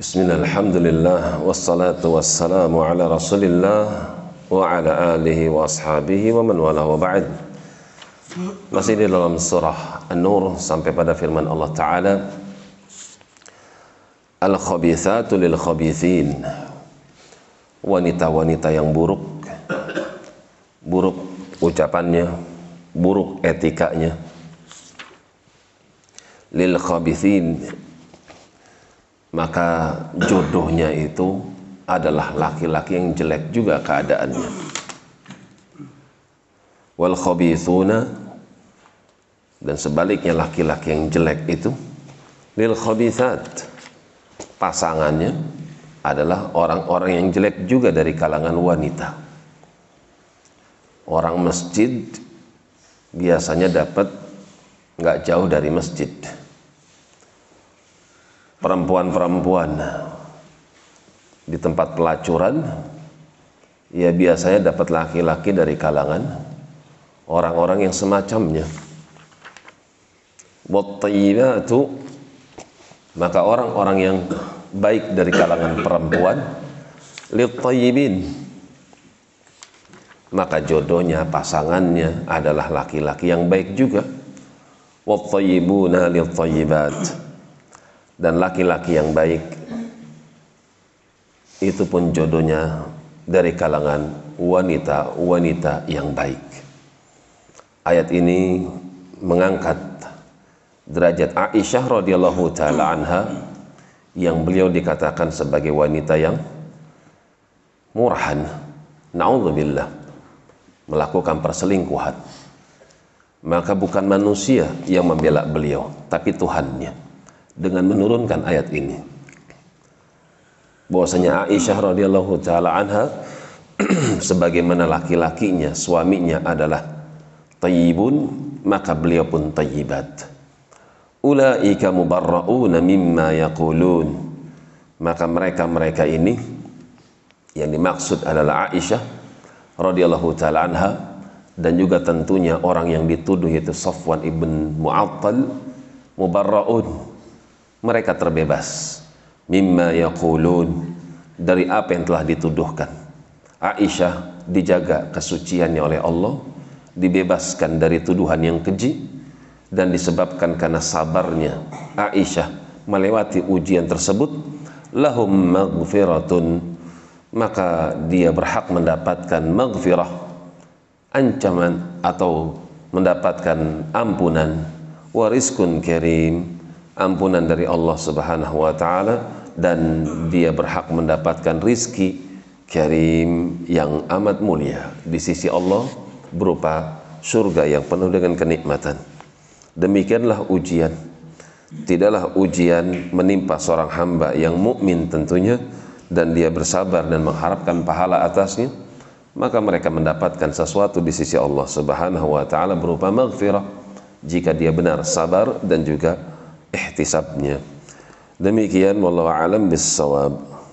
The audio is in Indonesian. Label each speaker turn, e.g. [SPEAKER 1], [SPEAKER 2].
[SPEAKER 1] Alhamdulillah, wassalatu wassalamu ala rasulillah wa ala alihi wa ashabihi wa man wala wa ba'd. Masih di dalam surah An-Nur sampai pada firman Allah Ta'ala Al-khabithatu lil-khabithin. Wanita-wanita yang buruk. Buruk ucapannya Buruk etikanya. Lil-khabithin maka jodohnya itu adalah laki-laki yang jelek juga keadaannya. Wal khabithuna dan sebaliknya laki-laki yang jelek itu lil khabithat pasangannya adalah orang-orang yang jelek juga dari kalangan wanita. Orang masjid biasanya dapat nggak jauh dari masjid perempuan-perempuan. Di tempat pelacuran ya biasanya dapat laki-laki dari kalangan orang-orang yang semacamnya. Wattayyibatu maka orang-orang yang baik dari kalangan perempuan litayyibin maka jodohnya pasangannya adalah laki-laki yang baik juga. Wattayyibuna litayyibat dan laki-laki yang baik itu pun jodohnya dari kalangan wanita-wanita yang baik. Ayat ini mengangkat derajat Aisyah radhiyallahu taala anha yang beliau dikatakan sebagai wanita yang murahan, naudzubillah, melakukan perselingkuhan. Maka bukan manusia yang membela beliau, tapi Tuhannya dengan menurunkan ayat ini. Bahwasanya Aisyah radhiyallahu taala anha sebagaimana laki-lakinya suaminya adalah tayyibun maka beliau pun tayyibat. Ulaika mubarrauna mimma yaqulun. Maka mereka-mereka ini yang dimaksud adalah Aisyah radhiyallahu taala anha dan juga tentunya orang yang dituduh yaitu Safwan ibn Mu'attal mubarraun mereka terbebas. Mimma yaqulun dari apa yang telah dituduhkan. Aisyah dijaga kesuciannya oleh Allah dibebaskan dari tuduhan yang keji dan disebabkan karena sabarnya Aisyah melewati ujian tersebut lahum maghfiratun maka dia berhak mendapatkan maghfirah ancaman atau mendapatkan ampunan wariskun karim ampunan dari Allah Subhanahu wa taala dan dia berhak mendapatkan rizki karim yang amat mulia di sisi Allah berupa surga yang penuh dengan kenikmatan. Demikianlah ujian. Tidaklah ujian menimpa seorang hamba yang mukmin tentunya dan dia bersabar dan mengharapkan pahala atasnya, maka mereka mendapatkan sesuatu di sisi Allah Subhanahu wa taala berupa maghfirah jika dia benar sabar dan juga ihtisabnya. Demikian wallahu alam bissawab.